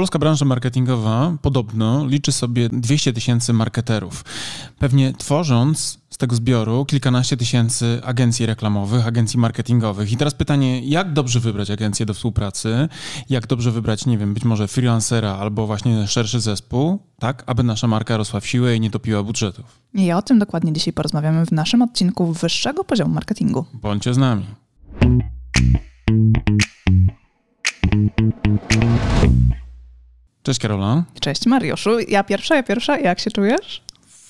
Polska branża marketingowa podobno liczy sobie 200 tysięcy marketerów. Pewnie tworząc z tego zbioru kilkanaście tysięcy agencji reklamowych, agencji marketingowych. I teraz pytanie, jak dobrze wybrać agencję do współpracy? Jak dobrze wybrać, nie wiem, być może freelancera albo właśnie szerszy zespół, tak, aby nasza marka rosła w siłę i nie topiła budżetów? I o tym dokładnie dzisiaj porozmawiamy w naszym odcinku wyższego poziomu marketingu. Bądźcie z nami. Cześć Karola. Cześć Mariuszu. Ja pierwsza, ja pierwsza. Jak się czujesz?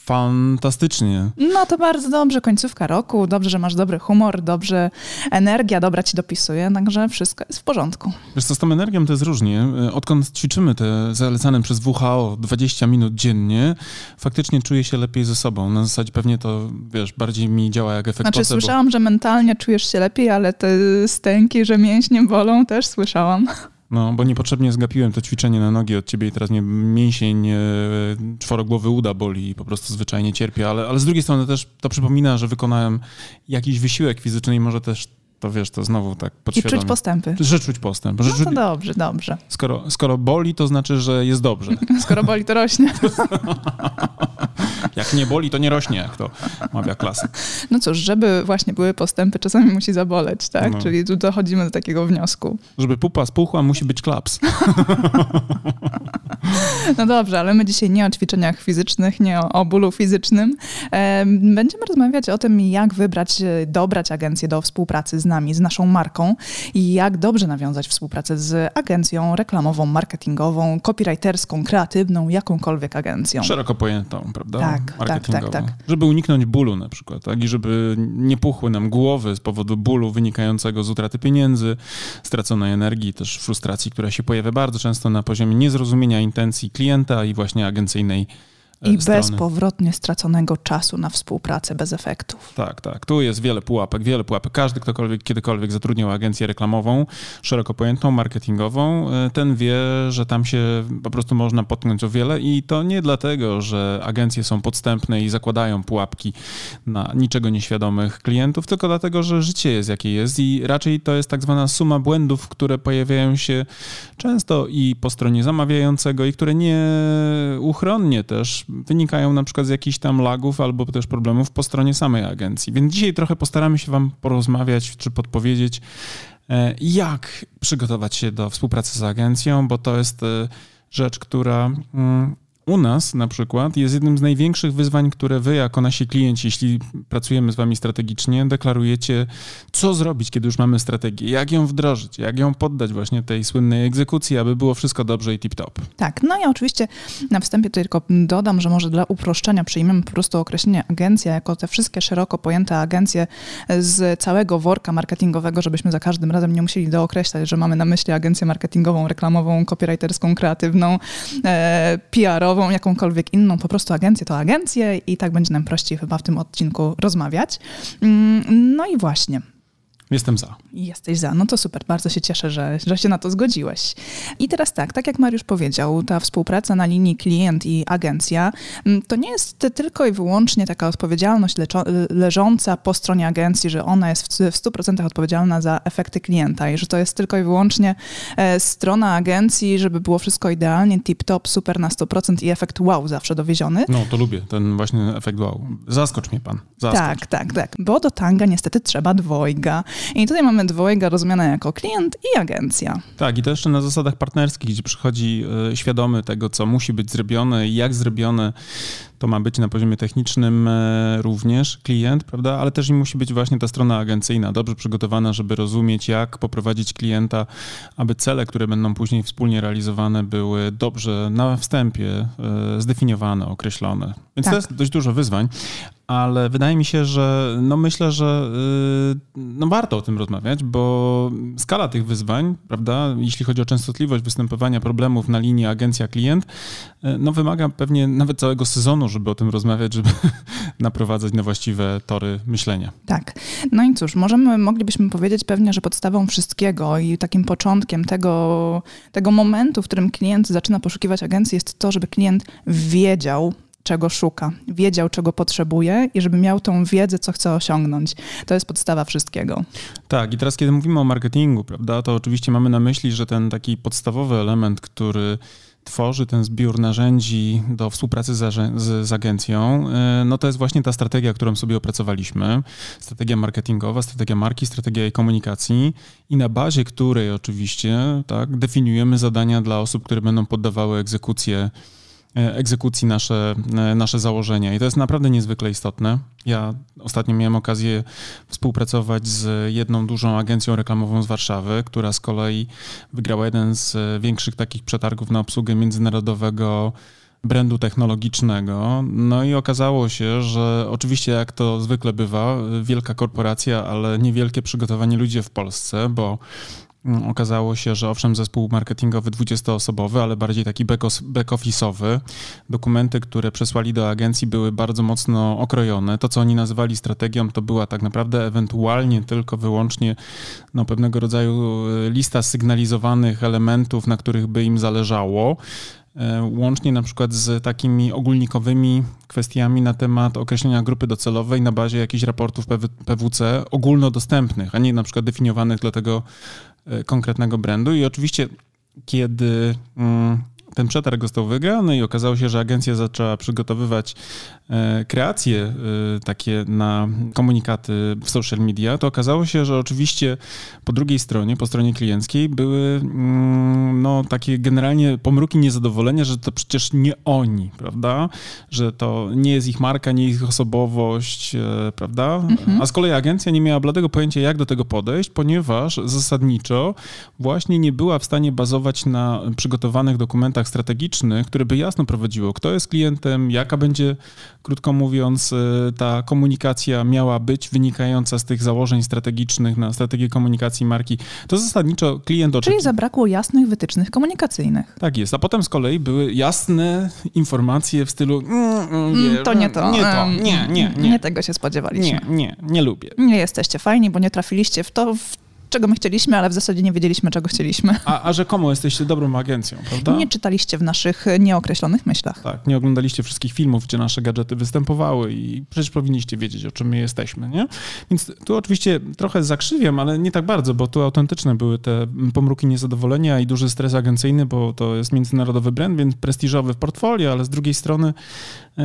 Fantastycznie. No to bardzo dobrze, końcówka roku, dobrze, że masz dobry humor, dobrze energia dobra ci dopisuje, także wszystko jest w porządku. Wiesz co, z tą energią to jest różnie. Odkąd ćwiczymy te zalecane przez WHO 20 minut dziennie, faktycznie czuję się lepiej ze sobą. Na zasadzie pewnie to, wiesz, bardziej mi działa jak efekt Znaczy placebo. słyszałam, że mentalnie czujesz się lepiej, ale te stęki, że mięśnie bolą, też słyszałam. No, bo niepotrzebnie zgapiłem to ćwiczenie na nogi od ciebie i teraz mnie mięsień e, czworogłowy uda boli i po prostu zwyczajnie cierpię, ale, ale z drugiej strony też to przypomina, że wykonałem jakiś wysiłek fizyczny i może też to wiesz, to znowu tak I podświadomie. czuć postępy. Że czuć postęp. Że No to dobrze, dobrze. skoro, skoro boli, to znaczy, że jest dobrze. Skoro boli, to rośnie. Jak nie boli, to nie rośnie, jak to mawia klasyk. No cóż, żeby właśnie były postępy, czasami musi zaboleć, tak? No. Czyli tu dochodzimy do takiego wniosku. Żeby pupa spuchła, musi być klaps. No dobrze, ale my dzisiaj nie o ćwiczeniach fizycznych, nie o, o bólu fizycznym. Em, Będziemy rozmawiać o tym, jak wybrać, e, dobrać agencję do współpracy z nami, z naszą marką i jak dobrze nawiązać współpracę z agencją reklamową, marketingową, copywriterską, kreatywną, jakąkolwiek agencją. Szeroko pojętą, prawda? Tak, tak, Marketingową. tak, tak. Żeby uniknąć bólu na przykład, tak? I żeby nie puchły nam głowy z powodu bólu wynikającego z utraty pieniędzy, straconej energii, też frustracji, która się pojawia bardzo często na poziomie niezrozumienia intencji klienta i właśnie agencyjnej I strony. bezpowrotnie straconego czasu na współpracę bez efektów. Tak, tak. Tu jest wiele pułapek, wiele pułapek. Każdy, ktokolwiek kiedykolwiek zatrudniał agencję reklamową, szeroko pojętą, marketingową, e, ten wie, że tam się po prostu można potknąć o wiele i to nie dlatego, że agencje są podstępne i zakładają pułapki na niczego nieświadomych klientów, tylko dlatego, że życie jest jakie jest i raczej to jest tak zwana suma błędów, które pojawiają się często i po stronie zamawiającego i które nieuchronnie też wynikają na przykład z jakichś tam lagów albo też problemów po stronie samej agencji. Więc dzisiaj trochę postaramy się Wam porozmawiać czy podpowiedzieć, e, jak przygotować się do współpracy z agencją, bo to jest e, rzecz, która mm, u nas na przykład jest jednym z największych wyzwań, które wy jako nasi klienci, jeśli pracujemy z wami strategicznie, deklarujecie, co zrobić, kiedy już mamy strategię, jak ją wdrożyć, jak ją poddać właśnie tej słynnej egzekucji, aby było wszystko dobrze i tip-top. Tak, no ja oczywiście na wstępie tylko dodam, że może dla uproszczenia przyjmiemy po prostu określenie agencja jako te wszystkie szeroko pojęte agencje z całego worka marketingowego, żebyśmy za każdym razem nie musieli dookreślać, że mamy na myśli agencję marketingową, reklamową, copywriterską, kreatywną, e, PR-ową, jakąkolwiek inną, po prostu agencję to agencję i tak będzie nam prościej chyba w tym odcinku rozmawiać. Mm, No i właśnie, Jestem za. Jesteś za, no to super, bardzo się cieszę, że, że się na to zgodziłeś. I teraz tak, tak jak Mariusz powiedział, ta współpraca na linii klient i agencja, mm, to nie jest tylko i wyłącznie taka odpowiedzialność leczo- leżąca po stronie agencji, że ona jest w, w 100% odpowiedzialna za efekty klienta i że to jest tylko i wyłącznie e, strona agencji, żeby było wszystko idealnie, tip-top, super na 100% i efekt wow zawsze dowieziony. No, to lubię, ten właśnie efekt wow. Zaskocz mnie pan, zaskocz. Tak, tak, tak. Bo do tanga niestety trzeba dwojga. I tutaj mamy dwojga rozumiane jako klient i agencja. Tak, i to jeszcze na zasadach partnerskich, gdzie przychodzi e, świadomy tego, co musi być zrobione i jak zrobione to ma być na poziomie technicznym e, również klient, prawda? Ale też i musi być właśnie ta strona agencyjna dobrze przygotowana, żeby rozumieć, jak poprowadzić klienta, aby cele, które będą później wspólnie realizowane, były dobrze na wstępie e, zdefiniowane, określone. Więc Tak. to jest dość dużo wyzwań, ale wydaje mi się, że no myślę, że y, no warto o tym rozmawiać, bo skala tych wyzwań, prawda, jeśli chodzi o częstotliwość występowania problemów na linii agencja-klient, no wymaga pewnie nawet całego sezonu, żeby o tym rozmawiać, żeby naprowadzać na właściwe tory myślenia. Tak. No i cóż, możemy, moglibyśmy powiedzieć pewnie, że podstawą wszystkiego i takim początkiem tego, tego momentu, w którym klient zaczyna poszukiwać agencji, jest to, żeby klient wiedział, czego szuka, wiedział, czego potrzebuje i żeby miał tą wiedzę, co chce osiągnąć. To jest podstawa wszystkiego. Tak, i teraz kiedy mówimy o marketingu, prawda, to oczywiście mamy na myśli, że ten taki podstawowy element, który tworzy ten zbiór narzędzi do współpracy z, z, z, agencją, y, no to jest właśnie ta strategia, którą sobie opracowaliśmy. Strategia marketingowa, strategia marki, strategia jej komunikacji i na bazie której oczywiście tak, definiujemy zadania dla osób, które będą poddawały egzekucję E, egzekucji nasze, e, nasze założenia. I to jest naprawdę niezwykle istotne. Ja ostatnio miałem okazję współpracować z jedną dużą agencją reklamową z Warszawy, która z kolei wygrała jeden z większych takich przetargów na obsługę międzynarodowego brandu technologicznego. No i okazało się, że oczywiście jak to zwykle bywa, wielka korporacja, ale niewielkie przygotowanie ludzi w Polsce, bo okazało się, że owszem, zespół marketingowy 20-osobowy, ale bardziej taki back-office'owy. Dokumenty, które przesłali do agencji, były bardzo mocno okrojone. To, co oni nazywali strategią, to była tak naprawdę ewentualnie tylko wyłącznie no, pewnego rodzaju e, lista sygnalizowanych elementów, na których by im zależało e, łącznie na przykład z takimi ogólnikowymi kwestiami na temat określenia grupy docelowej na bazie jakichś raportów PWC ogólnodostępnych, a nie na przykład definiowanych dla tego konkretnego brandu. I oczywiście kiedy mm, ten przetarg został wygrany i okazało się, że agencja zaczęła przygotowywać e, kreacje e, takie na komunikaty w social media, to okazało się, że oczywiście po drugiej stronie, po stronie klienckiej były mm, no, takie generalnie pomruki niezadowolenia, że to przecież nie oni, prawda? Że to nie jest ich marka, nie ich osobowość, e, prawda? Mhm. A z kolei agencja nie miała bladego pojęcia, jak do tego podejść, ponieważ zasadniczo właśnie nie była w stanie bazować na przygotowanych dokumentach strategicznych, które by jasno prowadziło, kto jest klientem, jaka będzie, krótko mówiąc, e, ta komunikacja miała być wynikająca z tych założeń strategicznych na strategię komunikacji marki, to zasadniczo klient oczekiwał. Czyli zabrakło jasnych wytycznych komunikacyjnych. Tak jest, a potem z kolei były jasne informacje w stylu mm, mm, mm to nie to. Nie to, nie, nie, nie. Nie tego się spodziewaliśmy. Nie, nie, nie lubię. Nie jesteście fajni, bo nie trafiliście w to, w czego my chcieliśmy, ale w zasadzie nie wiedzieliśmy, czego chcieliśmy. A, a rzekomo jesteście dobrą agencją, prawda? Nie czytaliście w naszych nieokreślonych myślach. Tak, nie oglądaliście wszystkich filmów, gdzie nasze gadżety występowały i przecież powinniście wiedzieć, o czym my jesteśmy, nie? Więc tu oczywiście trochę zakrzywiam, ale nie tak bardzo, bo tu autentyczne były te pomruki niezadowolenia i duży stres agencyjny, bo to jest międzynarodowy brand, więc prestiżowy w portfolio, ale z drugiej strony e,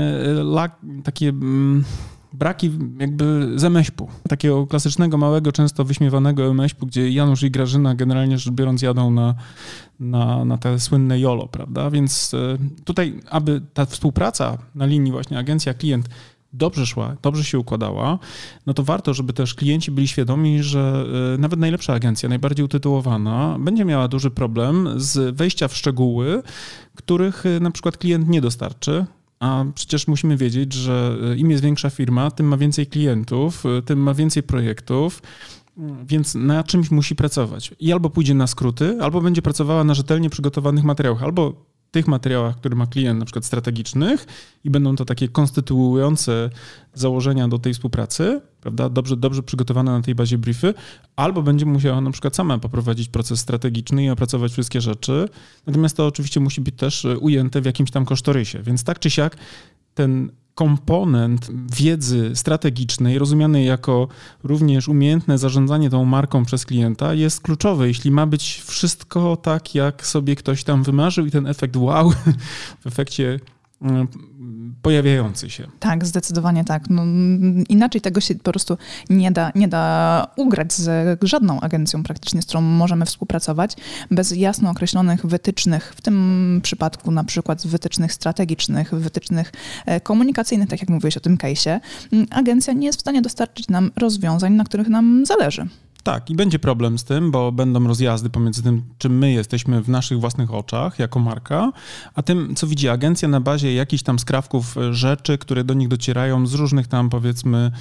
takie... Braki jakby zemeśpu. Takiego klasycznego, małego, często wyśmiewanego emeśpu, gdzie Janusz i Grażyna generalnie rzecz biorąc jadą na, na, na te słynne YOLO, prawda? Więc e, tutaj, aby ta współpraca na linii właśnie agencja-klient dobrze szła, dobrze się układała, no to warto, żeby też klienci byli świadomi, że e, nawet najlepsza agencja, najbardziej utytułowana, będzie miała duży problem z wejścia w szczegóły, których e, na przykład klient nie dostarczy, a przecież musimy wiedzieć, że e, im jest większa firma, tym ma więcej klientów, e, tym ma więcej projektów, mm, więc na czymś musi pracować. I albo pójdzie na skróty, albo będzie pracowała na rzetelnie przygotowanych materiałach, albo tych materiałach, które ma klient, na przykład strategicznych, i będą to takie konstytuujące założenia do tej współpracy, prawda, dobrze, dobrze przygotowane na tej bazie briefy, albo będzie musiała na przykład sama poprowadzić proces strategiczny i opracować wszystkie rzeczy. Natomiast to oczywiście musi być też ujęte w jakimś tam kosztorysie. Więc tak czy siak ten komponent wiedzy strategicznej, rozumianej jako również umiejętne zarządzanie tą marką przez klienta, jest kluczowy. Jeśli ma być wszystko tak, jak sobie ktoś tam wymarzył i ten efekt wow w efekcie pojawiający się. Tak, zdecydowanie tak. No, inaczej tego się po prostu nie da, nie da ugrać z żadną agencją praktycznie, z którą możemy współpracować, bez jasno określonych wytycznych, w tym przypadku na przykład wytycznych strategicznych, wytycznych e, komunikacyjnych, tak jak mówiłeś o tym case'ie, agencja nie jest w stanie dostarczyć nam rozwiązań, na których nam zależy. Tak, i będzie problem z tym, bo będą rozjazdy pomiędzy tym, czym my jesteśmy w naszych własnych oczach jako marka, a tym, co widzi agencja na bazie jakichś tam skrawków e, rzeczy, które do nich docierają z różnych tam, powiedzmy,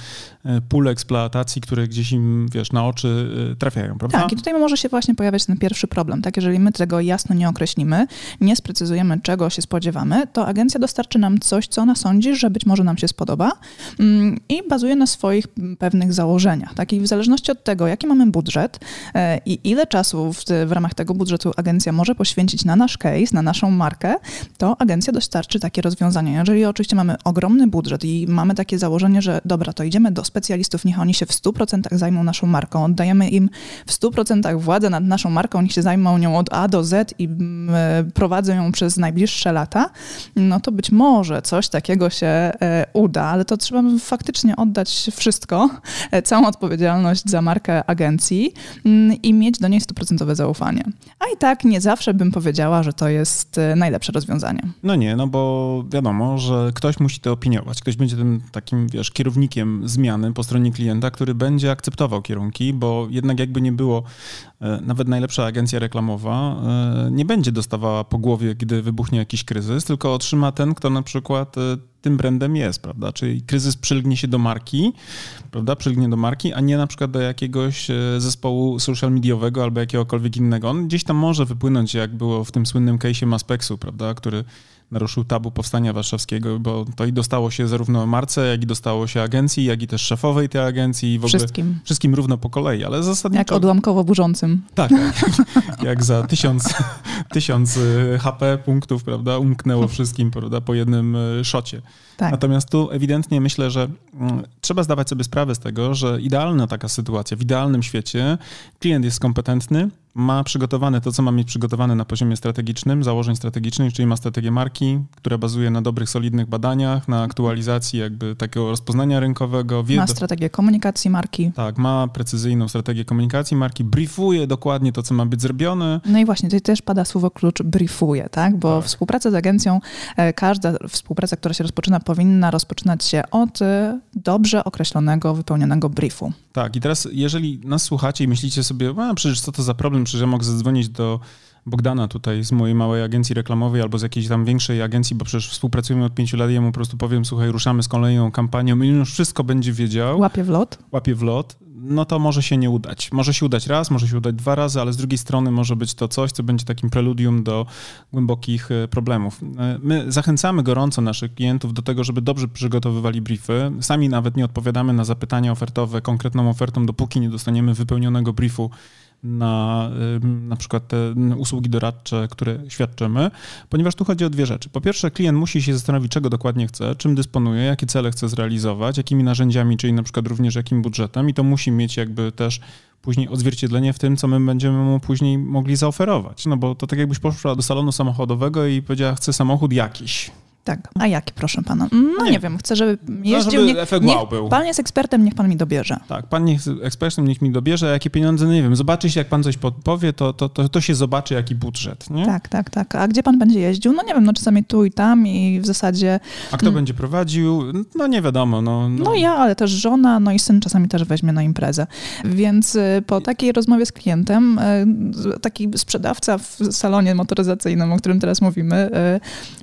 e, pól eksploatacji, które gdzieś im, wiesz, na oczy e, trafiają, prawda? Tak, i tutaj może się właśnie pojawiać ten pierwszy problem, tak? Jeżeli my tego jasno nie określimy, nie sprecyzujemy, czego się spodziewamy, to agencja dostarczy nam coś, co ona sądzi, że być może nam się spodoba mm, i bazuje na swoich pewnych założeniach, tak? I w zależności od tego, jakie mamy mamy budżet e, i ile czasu w, w ramach tego budżetu agencja może poświęcić na nasz case, na naszą markę, to agencja dostarczy takie rozwiązanie. Jeżeli oczywiście mamy ogromny budżet i mamy takie założenie, że dobra, to idziemy do specjalistów, niech oni się w 100% zajmą naszą marką, oddajemy im w 100% władzę nad naszą marką, niech się zajmą nią od A do Z i mm, e, prowadzą ją przez najbliższe lata, no to być może coś takiego się e, uda, ale to trzeba faktycznie oddać wszystko, całą odpowiedzialność za markę agencji mm, i mieć do niej stuprocentowe zaufanie. A i tak nie zawsze bym powiedziała, że to jest najlepsze rozwiązanie. No nie, no bo wiadomo, że ktoś musi to opiniować. Ktoś będzie tym takim, wiesz, kierownikiem zmiany po stronie klienta, który będzie akceptował kierunki, bo jednak jakby nie było, nawet najlepsza agencja reklamowa nie będzie dostawała po głowie, gdy wybuchnie jakiś kryzys, tylko otrzyma ten, kto na przykład e, tym brandem jest, prawda? Czyli kryzys przylgnie się do marki, prawda? Przylgnie do marki, a nie na przykład do jakiegoś e, zespołu social mediowego albo jakiegokolwiek innego. On gdzieś tam może wypłynąć, jak było w tym słynnym case'ie Maspexu, prawda? Który naruszył tabu powstania warszawskiego, bo to i dostało się zarówno marce, jak i dostało się agencji, jak i też szefowej tej agencji w ogóle wszystkim, wszystkim równo po kolei, ale zasadniczo... Jak odłamkowo burzącym. Tak, jak, jak za tysiąc, tysiąc y, HP punktów, prawda, umknęło wszystkim, prawda, po jednym y, szocie. Tak. Natomiast tu ewidentnie myślę, że mm, trzeba zdawać sobie sprawę z tego, że idealna taka sytuacja, w idealnym świecie klient jest kompetentny, ma przygotowane to, co ma mieć przygotowane na poziomie strategicznym, założeń strategicznych, czyli ma strategię marki, która bazuje na dobrych, solidnych badaniach, na aktualizacji jakby takiego rozpoznania rynkowego. Wie ma strategię komunikacji marki. Tak, ma precyzyjną strategię komunikacji marki, briefuje dokładnie to, co ma być zrobione. No i właśnie, tutaj też pada słowo klucz briefuje, tak? Bo tak. współpraca z agencją, e, każda współpraca, która się rozpoczyna, powinna rozpoczynać się od e, dobrze określonego, wypełnionego briefu. Tak, i teraz jeżeli nas słuchacie i myślicie sobie, a przecież co to za problem, przecież ja mogę zadzwonić do Bogdana tutaj z mojej małej agencji reklamowej albo z jakiejś tam większej agencji, bo przecież współpracujemy od pięciu lat i ja mu po prostu powiem, słuchaj, ruszamy z kolejną kampanią i już wszystko będzie wiedział. Łapie w lot. Łapie w lot. No to może się nie udać. Może się udać raz, może się udać dwa razy, ale z drugiej strony może być to coś, co będzie takim preludium do głębokich e, problemów. E, my zachęcamy gorąco naszych klientów do tego, żeby dobrze przygotowywali briefy. Sami nawet nie odpowiadamy na zapytania ofertowe konkretną ofertą, dopóki nie dostaniemy wypełnionego briefu na na przykład te usługi doradcze, które świadczymy, ponieważ tu chodzi o dwie rzeczy. Po pierwsze, klient musi się zastanowić, czego dokładnie chce, czym dysponuje, jakie cele chce zrealizować, jakimi narzędziami, czyli na przykład również jakim budżetem i to musi mieć jakby też później odzwierciedlenie w tym, co my będziemy mu później mogli zaoferować. No bo to tak jakbyś poszła do salonu samochodowego i powiedziała, chcę samochód jakiś. Tak. A jaki, proszę pana? No, no nie. nie. wiem, chcę, żeby jeździł. No, żeby efekt niech, wow był. Pan jest ekspertem, niech pan mi dobierze. Tak, pan jest ekspertem, niech mi dobierze, a jakie pieniądze, no nie wiem. Zobaczy się, jak pan coś podpowie, to, to, to, to się zobaczy, jaki budżet, nie? Tak, tak, tak. A gdzie pan będzie jeździł? No nie wiem, no czasami tu i tam i w zasadzie... A kto będzie prowadził? No nie wiadomo, no, no. No ja, ale też żona, no i syn czasami też weźmie na imprezę. Więc y, po takiej rozmowie z klientem, y, taki sprzedawca w salonie motoryzacyjnym, o którym teraz mówimy,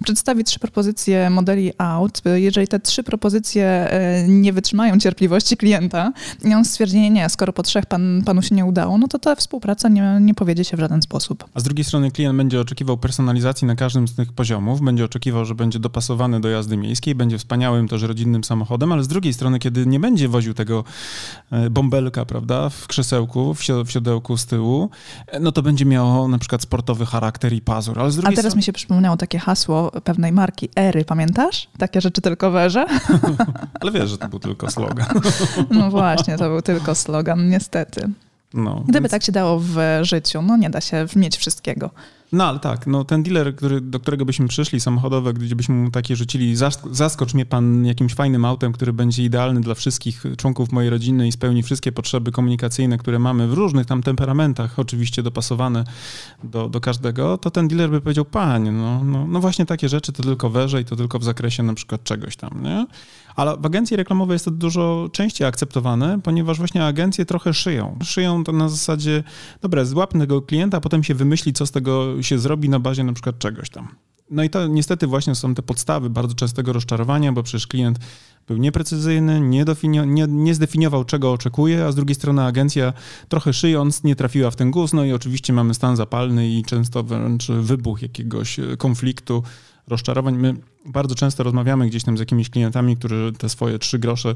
y, przedstawi trzy propozycje modeli out, jeżeli te trzy propozycje e, nie wytrzymają cierpliwości klienta i on stwierdzi, nie, nie, skoro po trzech pan, panu się nie udało, no to ta współpraca nie, nie powiedzie się w żaden sposób. A z drugiej strony klient będzie oczekiwał personalizacji na każdym z tych poziomów, będzie oczekiwał, że będzie dopasowany do jazdy miejskiej, będzie wspaniałym też rodzinnym samochodem, ale z drugiej strony, kiedy nie będzie woził tego e, bąbelka, prawda, w krzesełku, w siodełku z tyłu, e, no to będzie miało na przykład sportowy charakter i pazur. Ale, z drugiej ale teraz strony... mi się przypomniało takie hasło pewnej marki Ery, pamiętasz? Takie rzeczy tylko weże. Ale wiesz, że to był tylko slogan. No właśnie, to był tylko slogan, niestety. No, Gdyby więc... tak się dało w życiu, no nie da się mieć wszystkiego. No ale tak, no ten dealer, który, do którego byśmy przyszli, samochodowe, gdzie byśmy mu takie rzucili, zaskocz mnie pan jakimś fajnym autem, który będzie idealny dla wszystkich członków mojej rodziny i spełni wszystkie potrzeby komunikacyjne, które mamy w różnych tam temperamentach, oczywiście dopasowane do, do każdego, to ten dealer by powiedział, panie, no, no, no właśnie takie rzeczy to tylko i to tylko w zakresie na przykład czegoś tam, nie? Ale w agencji reklamowej jest to dużo częściej akceptowane, ponieważ właśnie agencje trochę szyją. Szyją to na zasadzie, dobra, złap tego klienta, a potem się wymyśli, co z tego się zrobi na bazie na przykład czegoś tam. No i to niestety właśnie są te podstawy bardzo częstego rozczarowania, bo przecież klient był nieprecyzyjny, nie, nie, zdefiniował, czego oczekuje, a z drugiej strony agencja trochę szyjąc nie trafiła w ten guz, no i oczywiście mamy stan zapalny i często wręcz wybuch jakiegoś konfliktu, rozczarowań. My bardzo często rozmawiamy gdzieś tam z jakimiś klientami, którzy te swoje trzy grosze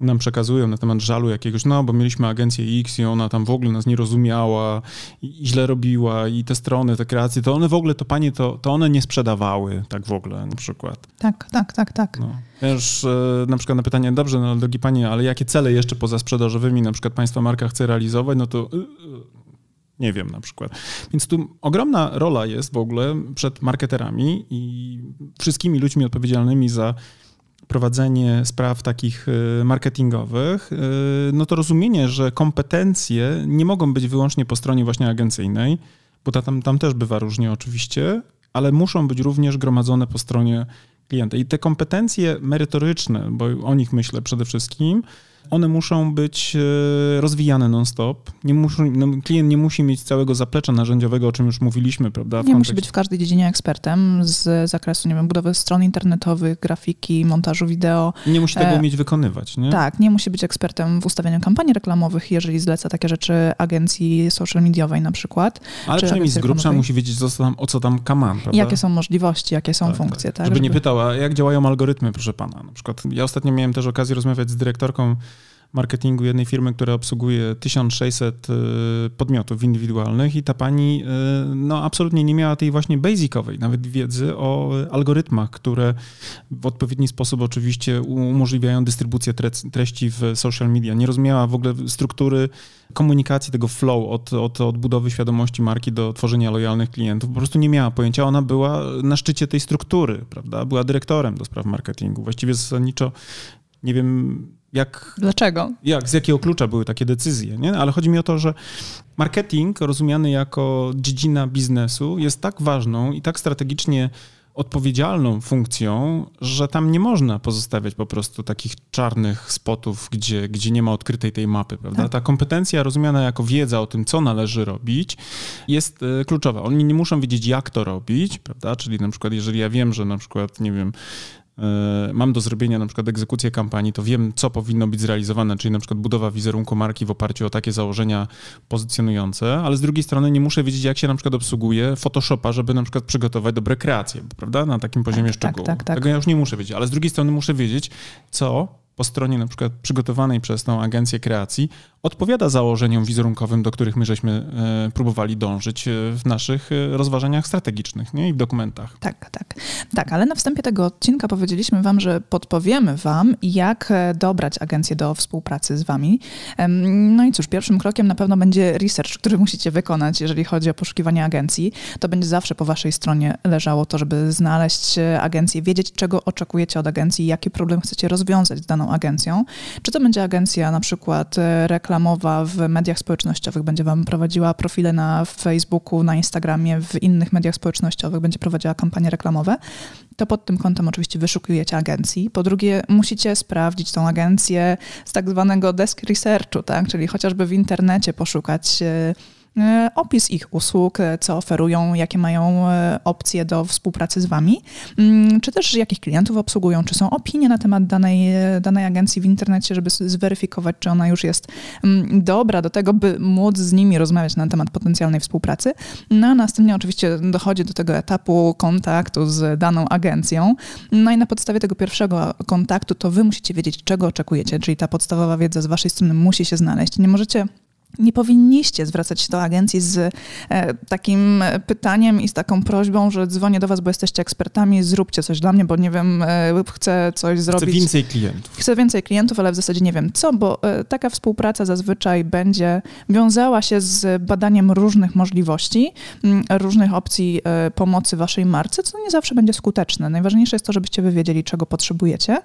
nam przekazują na temat żalu jakiegoś, no bo mieliśmy agencję X i ona tam w ogóle nas nie rozumiała i źle robiła i te strony, te kreacje, to one w ogóle, to panie, to, to one nie sprzedawały tak w ogóle na przykład. Tak, tak, tak, tak. No. Wiesz, e, na przykład na pytanie, dobrze, no drogi panie, ale jakie cele jeszcze poza sprzedażowymi na przykład państwa marka chce realizować, no to y, y, nie wiem na przykład. Więc tu ogromna rola jest w ogóle przed marketerami i wszystkimi ludźmi odpowiedzialnymi za prowadzenie spraw takich y, marketingowych, y, no to rozumienie, że kompetencje nie mogą być wyłącznie po stronie właśnie agencyjnej, bo tam, tam też bywa różnie oczywiście, ale muszą być również gromadzone po stronie klienta. I te kompetencje merytoryczne, bo o nich myślę przede wszystkim, one muszą być e, rozwijane non-stop. Nie muszą, no, klient nie musi mieć całego zaplecza narzędziowego, o czym już mówiliśmy, prawda? nie musi być w każdej dziedzinie ekspertem z zakresu, nie wiem, budowy stron internetowych, grafiki, montażu wideo. Nie musi tego e... umieć wykonywać, nie? Tak, nie musi być ekspertem w ustawianiu kampanii reklamowych, jeżeli zleca takie rzeczy agencji social mediowej na przykład. Ale przynajmniej z grubsza musi wiedzieć, co tam, o co tam kaman, prawda? Jakie są możliwości, jakie są tak, tak. funkcje. Tak. tak żeby, żeby nie pytała, jak działają algorytmy, proszę pana. Na przykład ja ostatnio miałem też okazję rozmawiać z dyrektorką marketingu jednej firmy, która obsługuje 1600 y, podmiotów indywidualnych i ta pani y, no, absolutnie nie miała tej właśnie basicowej nawet wiedzy o algorytmach, które w odpowiedni sposób oczywiście umożliwiają dystrybucję treści w social media. Nie rozumiała w ogóle struktury komunikacji, tego flow od, od odbudowy świadomości marki do tworzenia lojalnych klientów. Po prostu nie miała pojęcia. Ona była na szczycie tej struktury, prawda? Była dyrektorem do spraw marketingu. Właściwie zasadniczo nie wiem, jak, Dlaczego? Jak, z jakiego klucza były takie decyzje, nie? Ale chodzi mi o to, że marketing rozumiany jako dziedzina biznesu jest tak ważną i tak strategicznie odpowiedzialną funkcją, że tam nie można pozostawiać po prostu takich czarnych spotów, gdzie, gdzie nie ma odkrytej tej mapy, prawda? Tak. Ta kompetencja rozumiana jako wiedza o tym, co należy robić, jest e, kluczowa. Oni nie muszą wiedzieć, jak to robić, prawda? Czyli na przykład, jeżeli ja wiem, że na przykład, nie wiem, mam do zrobienia na przykład egzekucję kampanii, to wiem, co powinno być zrealizowane, czyli na przykład budowa wizerunku marki w oparciu o takie założenia pozycjonujące, ale z drugiej strony nie muszę wiedzieć, jak się na przykład obsługuje Photoshopa, żeby na przykład przygotować dobre kreacje, prawda, na takim poziomie tak, tak szczegółu. Tak, tak, tak. Tego ja już nie muszę wiedzieć, ale z drugiej strony muszę wiedzieć, co po stronie na przykład przygotowanej przez tą agencję kreacji odpowiada założeniom wizerunkowym, do których my żeśmy e, próbowali dążyć e, w naszych e, rozważaniach strategicznych nie? i w dokumentach. Tak, tak. Tak, ale na wstępie tego odcinka powiedzieliśmy wam, że podpowiemy wam, jak dobrać agencję do współpracy z wami. No i cóż, pierwszym krokiem na pewno będzie research, który musicie wykonać, jeżeli chodzi o poszukiwanie agencji. To będzie zawsze po waszej stronie leżało to, żeby znaleźć agencję, wiedzieć, czego oczekujecie od agencji, jaki problem chcecie rozwiązać z daną agencją. Czy to będzie agencja na przykład e, reklamowa w mediach społecznościowych, będzie wam prowadziła profile na Facebooku, na Instagramie, w innych mediach społecznościowych, będzie prowadziła kampanie reklamowe, to pod tym kątem oczywiście wyszukujecie agencji. Po drugie, musicie sprawdzić tą agencję z tak zwanego desk researchu, tak? czyli chociażby w internecie poszukać e, opis ich usług, e, co oferują, jakie mają e, opcje do współpracy z Wami, mm, czy też jakich klientów obsługują, czy są opinie na temat danej, danej agencji w internecie, żeby zweryfikować, czy ona już jest mm, dobra do tego, by móc z nimi rozmawiać na temat potencjalnej współpracy. No a następnie oczywiście dochodzi do tego etapu kontaktu z daną agencją. No i na podstawie tego pierwszego kontaktu to Wy musicie wiedzieć, czego oczekujecie, czyli ta podstawowa wiedza z Waszej strony musi się znaleźć. Nie możecie nie powinniście zwracać się do agencji z e, takim pytaniem i z taką prośbą, że dzwonię do was, bo jesteście ekspertami, zróbcie coś dla mnie, bo nie wiem, e, chcę coś zrobić. Chcę więcej klientów. Chcę więcej klientów, ale w zasadzie nie wiem co, bo e, taka współpraca zazwyczaj będzie wiązała się z badaniem różnych możliwości, różnych opcji pomocy waszej marce, co nie zawsze będzie skuteczne. Najważniejsze jest to, żebyście wy wiedzieli, czego potrzebujecie.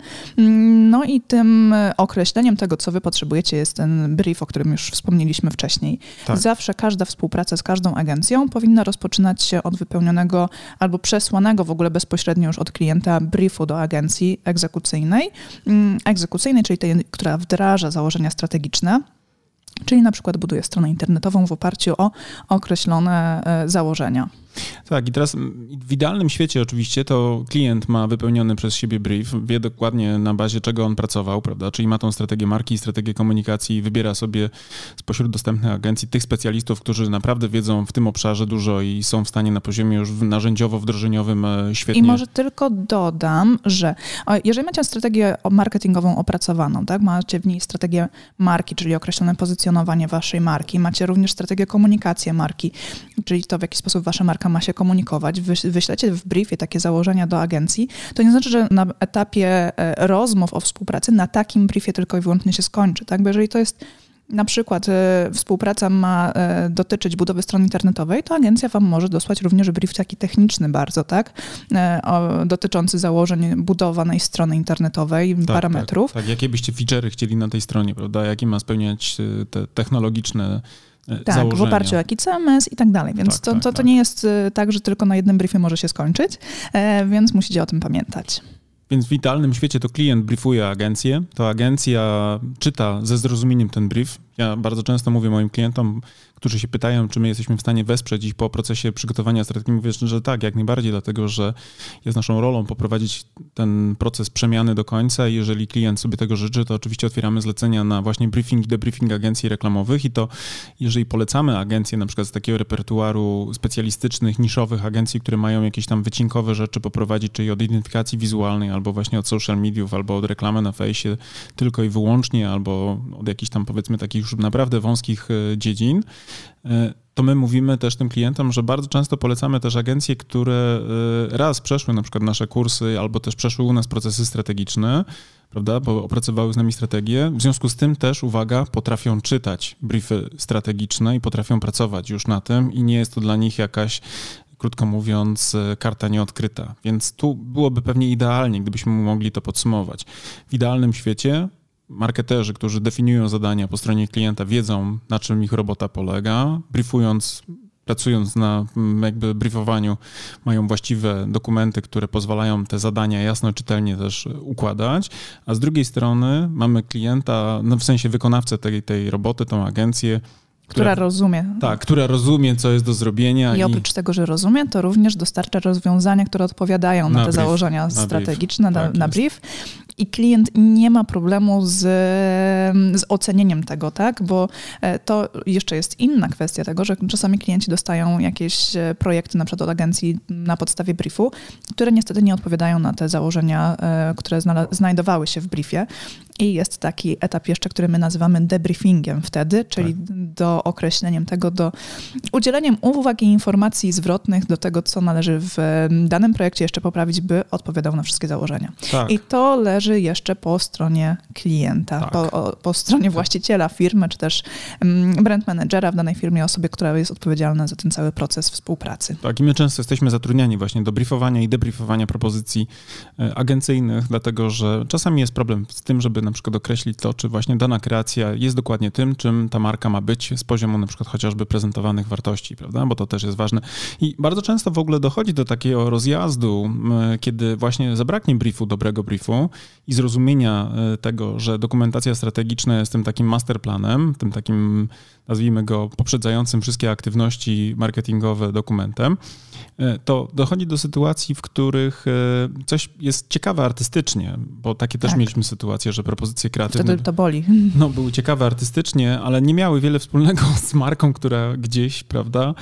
No i tym określeniem tego, co wy potrzebujecie jest ten brief, o którym już wspomnieliśmy mówiliśmy wcześniej. Tak. Zawsze każda współpraca z każdą agencją powinna rozpoczynać się od wypełnionego albo przesłanego w ogóle bezpośrednio już od klienta briefu do agencji egzekucyjnej, mm, egzekucyjnej, czyli tej, która wdraża założenia strategiczne Czyli na przykład buduje stronę internetową w oparciu o określone e, założenia. Tak, i teraz w idealnym świecie oczywiście to klient ma wypełniony przez siebie brief, wie dokładnie na bazie czego on pracował, prawda? Czyli ma tą strategię marki, strategię komunikacji wybiera sobie spośród dostępnych agencji tych specjalistów, którzy naprawdę wiedzą w tym obszarze dużo i są w stanie na poziomie już narzędziowo-wdrożeniowym e, świetnie. I może tylko dodam, że jeżeli macie strategię marketingową opracowaną, tak, macie w niej strategię marki, czyli określone pozycjonowanie waszej marki, macie również strategię komunikacji marki, czyli to w jaki sposób wasza marka ma się komunikować, wyślecie w briefie takie założenia do agencji, to nie znaczy, że na etapie e, rozmów o współpracy na takim briefie tylko i wyłącznie się skończy, tak? Bo jeżeli to jest na przykład e, współpraca ma e, dotyczyć budowy strony internetowej, to agencja Wam może dosłać również brief taki techniczny bardzo, tak? dotyczący założeń budowanej strony internetowej, tak, parametrów. Tak, tak, jakie byście feature'y chcieli na tej stronie, prawda? Jakie ma spełniać te technologiczne tak, założenia. w oparciu o jaki CMS i tak dalej. Więc tak, to, tak, to, to tak. nie jest e, tak, że tylko na jednym briefie może się skończyć, e, więc musicie o tym pamiętać. Więc w idealnym świecie to klient briefuje agencję, to agencja czyta ze zrozumieniem ten brief. Ja bardzo często mówię moim klientom, którzy się pytają, czy my jesteśmy w stanie wesprzeć ich po procesie przygotowania strategii. Mówię, że tak, jak najbardziej, dlatego że jest naszą rolą poprowadzić ten proces przemiany do końca i jeżeli klient sobie tego życzy, to oczywiście otwieramy zlecenia na właśnie briefing i debriefing agencji reklamowych i to jeżeli polecamy agencje na przykład z takiego repertuaru specjalistycznych, niszowych agencji, które mają jakieś tam wycinkowe rzeczy poprowadzić, czyli od identyfikacji wizualnej albo właśnie od social mediów, albo od reklamy na fejsie tylko i wyłącznie, albo od jakichś tam powiedzmy takich już naprawdę wąskich e, dziedzin, e, to my mówimy też tym klientom, że bardzo często polecamy też agencje, które e, raz przeszły na przykład nasze kursy, albo też przeszły u nas procesy strategiczne, prawda, bo opracowały z nami strategię. W związku z tym też, uwaga, potrafią czytać briefy strategiczne i potrafią pracować już na tym i nie jest to dla nich jakaś krótko mówiąc, karta nieodkryta. Więc tu byłoby pewnie idealnie, gdybyśmy mogli to podsumować. W idealnym świecie marketerzy, którzy definiują zadania po stronie klienta, wiedzą, na czym ich robota polega, briefując pracując na mm, jakby briefowaniu, mają właściwe dokumenty, które pozwalają te zadania jasno, czytelnie też układać, a z drugiej strony mamy klienta, no w sensie wykonawcę tej, tej roboty, tą agencję, która, rozumie. Tak, która rozumie, co jest do zrobienia. I, i oprócz tego, że rozumie, to również dostarcza rozwiązania, które odpowiadają na, na te brief, założenia na strategiczne, brief. Na, tak na, brief. I klient nie ma problemu z, z ocenieniem tego, tak? Bo e, to jeszcze jest inna kwestia tego, że czasami klienci dostają jakieś e, projekty na przykład od agencji na podstawie briefu, które niestety nie odpowiadają na te założenia, e, które znajdowały się w briefie. I jest taki etap jeszcze, który my nazywamy debriefingiem wtedy, czyli tak. do określeniem tego, do udzieleniem uwag i informacji zwrotnych do tego, co należy w danym projekcie jeszcze poprawić, by odpowiadał na wszystkie założenia. Tak. I to leży jeszcze po stronie klienta, tak. po, po, stronie właściciela firmy, czy też brand managera w danej firmie, osoby, która jest odpowiedzialna za ten cały proces współpracy. Tak, i my często jesteśmy zatrudniani właśnie do briefowania i debriefowania propozycji e, agencyjnych, dlatego że czasami jest problem z tym, żeby na przykład określić to, czy właśnie dana kreacja jest dokładnie tym, czym ta marka ma być z poziomu na przykład chociażby prezentowanych wartości, prawda? Bo to też jest ważne. I bardzo często w ogóle dochodzi do takiego rozjazdu, kiedy właśnie zabraknie briefu, dobrego briefu i zrozumienia e, tego, że dokumentacja strategiczna jest tym takim masterplanem, tym takim nazwijmy go poprzedzającym wszystkie aktywności marketingowe dokumentem, e, to dochodzi do sytuacji, w których e, coś jest ciekawe artystycznie, bo takie też tak. mieliśmy sytuacje, że propozycje kreatywne... Wtedy to boli. No, były ciekawe artystycznie, ale nie miały wiele wspólnego z marką, która gdzieś, prawda,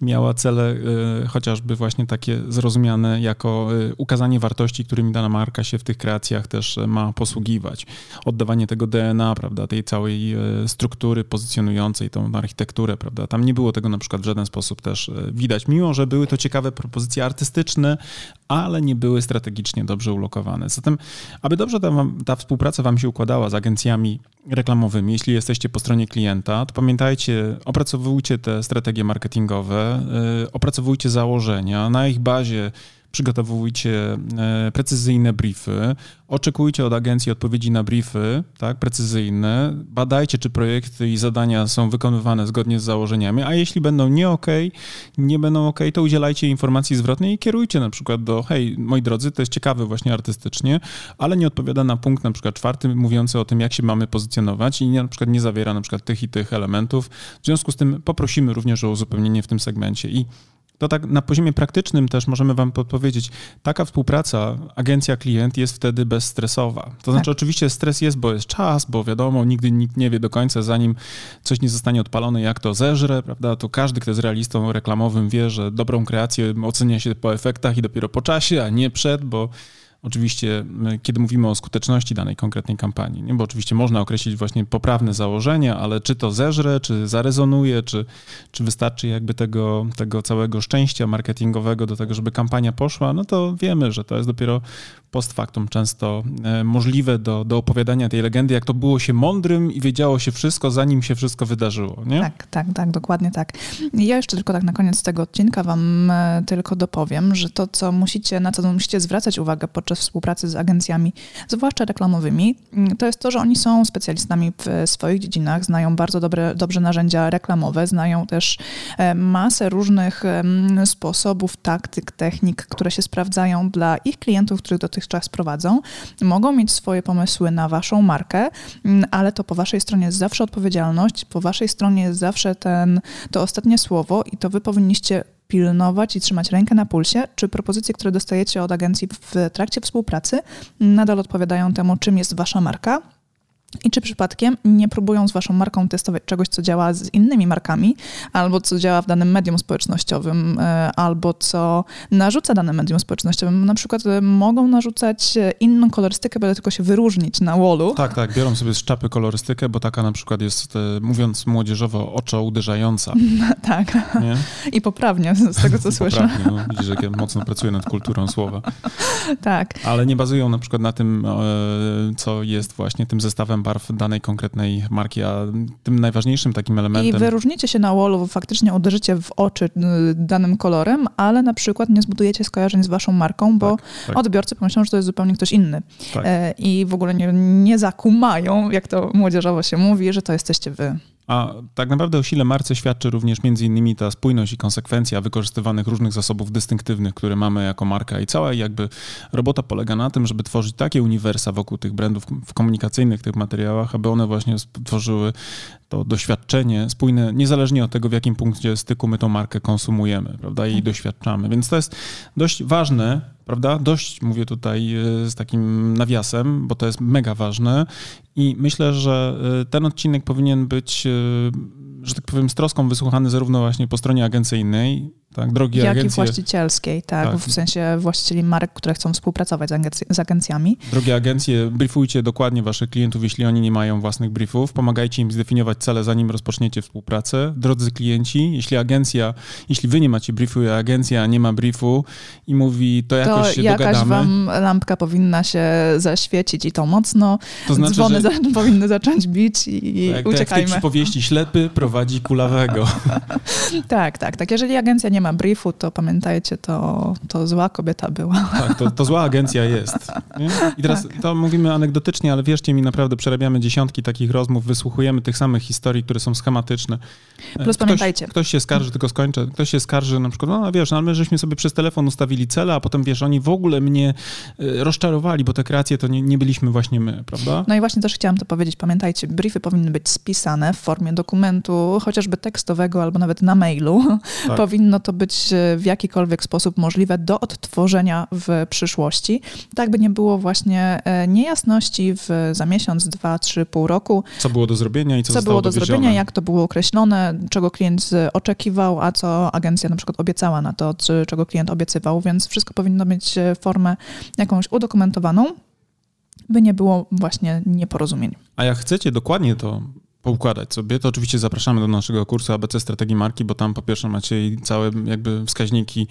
miała cele e, chociażby właśnie takie zrozumiane jako ukazanie wartości, którymi dana marka się w tych kreacjach też ma posługiwać. Oddawanie tego DNA, prawda, tej całej struktury pozycjonującej, tą architekturę, prawda? Tam nie było tego na przykład w żaden sposób też e, widać, mimo że były to ciekawe propozycje artystyczne, ale nie były strategicznie dobrze ulokowane. Zatem, aby dobrze ta, ta współpraca wam się układała z agencjami reklamowymi, jeśli jesteście po stronie klienta, to pamiętajcie, opracowujcie te strategie marketingowe, yy, opracowujcie założenia, na ich bazie przygotowujcie e, precyzyjne briefy, oczekujcie od agencji odpowiedzi na briefy, tak, precyzyjne, badajcie, czy projekty i zadania są wykonywane zgodnie z założeniami, a jeśli będą nie ok, nie będą ok, to udzielajcie informacji zwrotnej i kierujcie na przykład do, hej, moi drodzy, to jest ciekawe właśnie artystycznie, ale nie odpowiada na punkt na przykład czwarty mówiący o tym, jak się mamy pozycjonować i nie, na przykład nie zawiera na przykład tych i tych elementów. W związku z tym poprosimy również o uzupełnienie w tym segmencie. I to tak na poziomie praktycznym też możemy Wam podpowiedzieć, taka współpraca agencja-klient jest wtedy bezstresowa. To znaczy, tak. oczywiście stres jest, bo jest czas, bo wiadomo, nigdy nikt nie wie do końca, zanim coś nie zostanie odpalone, jak to zeżre, prawda? To każdy, kto jest realistą reklamowym, wie, że dobrą kreację ocenia się po efektach i dopiero po czasie, a nie przed, bo Oczywiście, kiedy mówimy o skuteczności danej konkretnej kampanii, nie? bo oczywiście można określić właśnie poprawne założenia, ale czy to zeżre, czy zarezonuje, czy, czy wystarczy jakby tego, tego całego szczęścia marketingowego do tego, żeby kampania poszła, no to wiemy, że to jest dopiero post factum często e, możliwe do, do opowiadania tej legendy, jak to było się mądrym i wiedziało się wszystko, zanim się wszystko wydarzyło, nie? Tak, tak, tak, dokładnie tak. Ja jeszcze tylko tak na koniec tego odcinka wam e, tylko dopowiem, że to, co musicie, na co musicie zwracać uwagę podczas współpracy z agencjami, zwłaszcza reklamowymi, mm, to jest to, że oni są specjalistami w swoich dziedzinach, znają bardzo dobre, dobrze narzędzia reklamowe, znają też e, masę różnych sposobów, taktyk, technik, które się sprawdzają dla ich klientów, których dotychczas prowadzą. Mogą mieć swoje pomysły na waszą markę, mm, ale to po waszej stronie jest zawsze odpowiedzialność, po waszej stronie jest zawsze ten, to ostatnie słowo i to wy powinniście pilnować i trzymać rękę na pulsie, czy propozycje, które dostajecie od agencji w trakcie współpracy, nadal odpowiadają temu, czym jest wasza marka, i czy przypadkiem nie próbują z waszą marką testować czegoś, co działa z innymi markami, albo co działa w danym medium społecznościowym, e, albo co narzuca dane medium społecznościowym. Na przykład e, mogą narzucać e, inną kolorystykę, byle tylko się wyróżnić na wallu. Tak, tak, biorą sobie z czapy kolorystykę, bo taka na przykład jest, mówiąc młodzieżowo, oczo uderzająca. tak. Nie? I poprawnie, z tego co słyszę. Poprawnie, no, widzisz, jak ja mocno pracuję nad kulturą słowa. tak. Ale nie bazują na przykład na tym, co jest właśnie tym zestawem barw danej konkretnej marki, a tym najważniejszym takim elementem... I wyróżnicie się na wallu, faktycznie uderzycie w oczy y, danym kolorem, ale na przykład nie zbudujecie skojarzeń z waszą marką, bo tak, tak. odbiorcy pomyślą, że to jest zupełnie ktoś inny. Tak. E, I w ogóle nie, nie zakumają, jak to młodzieżowo się mówi, że to jesteście wy. A tak naprawdę o sile marce świadczy również między innymi ta spójność i konsekwencja wykorzystywanych różnych zasobów dystynktywnych, które mamy jako marka i cała jakby robota polega na tym, żeby tworzyć takie uniwersa wokół tych brandów w komunikacyjnych tych materiałach, aby one właśnie tworzyły to doświadczenie spójne, niezależnie od tego, w jakim punkcie styku my tą markę konsumujemy, prawda, i tak. doświadczamy. Więc to jest dość ważne, prawda, dość mówię tutaj e, z takim nawiasem, bo to jest mega ważne i myślę, że e, ten odcinek powinien być, e, że tak powiem, z troską wysłuchany zarówno właśnie po stronie agencyjnej, tak, drogie jak agencje. i właścicielskiej, tak, tak, w sensie właścicieli marek, które chcą współpracować z, agenc z agencjami. Drogie agencje, briefujcie dokładnie waszych klientów, jeśli oni nie mają własnych briefów, pomagajcie im zdefiniować cele, zanim rozpoczniecie współpracę. Drodzy klienci, jeśli agencja, jeśli wy nie macie briefu, a agencja nie ma briefu i mówi, to jakoś to się jakaś dogadamy. wam lampka powinna się zaświecić i to mocno, to znaczy, dzwony że... powinny zacząć bić i tak, uciekajmy. Tak jak w tej przypowieści, ślepy prowadzi kulawego. tak, tak, tak. Jeżeli agencja nie ma briefu, to pamiętajcie, to, to zła kobieta była. Tak, to, to zła agencja jest. Nie? I teraz tak. to mówimy anegdotycznie, ale wierzcie mi, naprawdę przerabiamy dziesiątki takich rozmów, wysłuchujemy tych samych historii, które są schematyczne. Plus ktoś, pamiętajcie. Ktoś się skarży, tylko skończę, ktoś się skarży na przykład, no wiesz, no, ale my żeśmy sobie przez telefon ustawili cele, a potem wiesz, oni w ogóle mnie e, rozczarowali, bo te kreacje to nie, nie byliśmy właśnie my, prawda? No i właśnie też chciałam to powiedzieć, pamiętajcie, briefy powinny być spisane w formie dokumentu, chociażby tekstowego albo nawet na mailu. Tak. Powinno to być e, w jakikolwiek sposób możliwe do odtworzenia w przyszłości, tak by nie było właśnie e, niejasności w, za miesiąc, dwa, trzy, pół roku. Co było do zrobienia i co, co było do zrobienia, jak to było określone, czego klient oczekiwał, a co agencja na przykład obiecała na to, czego klient obiecywał, więc wszystko powinno mieć e, formę jakąś udokumentowaną, by nie było właśnie nieporozumień. A jak chcecie dokładnie to poukładać sobie, to oczywiście zapraszamy do naszego kursu ABC Strategii Marki, bo tam po pierwsze macie całe jakby wskaźniki,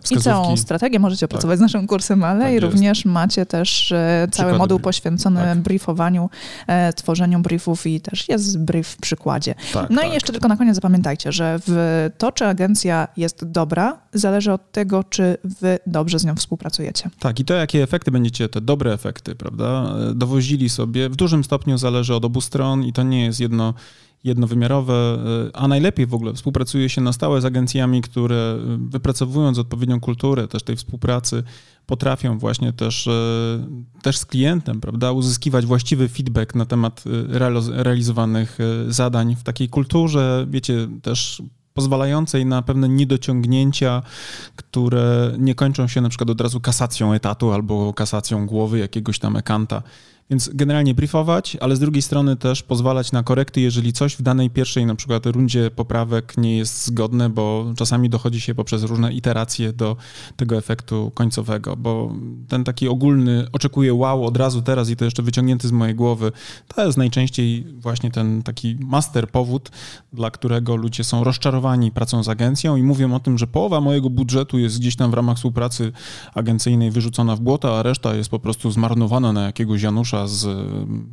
wskazówki. I całą strategię możecie opracować tak. z naszym kursem, ale tak i również macie też e, cały moduł poświęcony tak. briefowaniu, e, tworzeniu briefów i też jest brief w przykładzie. Tak, no i tak. jeszcze tylko na koniec zapamiętajcie, że w to, czy agencja jest dobra, zależy od tego, czy wy dobrze z nią współpracujecie. Tak, i to jakie efekty będziecie, te dobre efekty, prawda, dowozili sobie, w dużym stopniu zależy od obu stron i to nie jest jedno jednowymiarowe, a najlepiej w ogóle współpracuje się na stałe z agencjami, które wypracowując odpowiednią kulturę też tej współpracy, potrafią właśnie też, e, też z klientem, prawda, uzyskiwać właściwy feedback na temat realizowanych zadań w takiej kulturze, wiecie, też pozwalającej na pewne niedociągnięcia, które nie kończą się na przykład od razu kasacją etatu albo kasacją głowy jakiegoś tam ekanta. Więc generalnie briefować, ale z drugiej strony też pozwalać na korekty, jeżeli coś w danej pierwszej na przykład rundzie poprawek nie jest zgodne, bo czasami dochodzi się poprzez różne iteracje do tego efektu końcowego, bo ten taki ogólny oczekuje wow od razu teraz i to jeszcze wyciągnięty z mojej głowy, to jest najczęściej właśnie ten taki master powód, dla którego ludzie są rozczarowani pracą z agencją i mówią o tym, że połowa mojego budżetu jest gdzieś tam w ramach współpracy agencyjnej wyrzucona w błoto, a reszta jest po prostu zmarnowana na jakiegoś Janusza z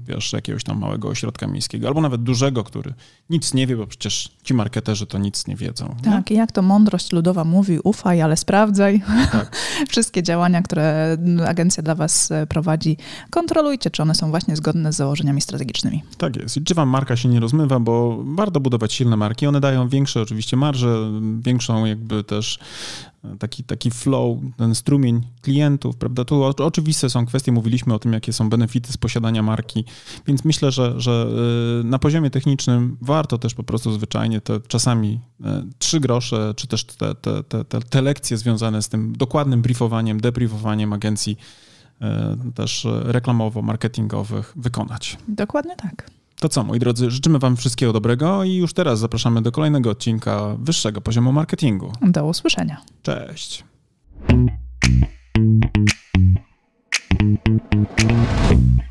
wiesz, jakiegoś tam małego ośrodka miejskiego, albo nawet dużego, który nic nie wie, bo przecież ci marketerzy to nic nie wiedzą. Tak, nie? i jak to mądrość ludowa mówi, ufaj, ale sprawdzaj. Tak. Wszystkie działania, które agencja dla was e, prowadzi, kontrolujcie, czy one są właśnie zgodne z założeniami strategicznymi. Tak jest. I czy wam marka się nie rozmywa, bo warto budować silne marki. One dają większe oczywiście marże, większą jakby też taki, taki flow, ten strumień klientów, prawda? Tu oczywiste są kwestie, mówiliśmy o tym, jakie są benefity z posiadania marki, więc myślę, że, że y, na poziomie technicznym warto też po prostu zwyczajnie te czasami y, trzy grosze, czy też te, te, te, te lekcje związane z tym dokładnym briefowaniem, debriefowaniem agencji y, też reklamowo-marketingowych wykonać. Dokładnie tak. To co, moi drodzy, życzymy Wam wszystkiego dobrego i już teraz zapraszamy do kolejnego odcinka wyższego poziomu marketingu. Do usłyszenia. Cześć. Thank you.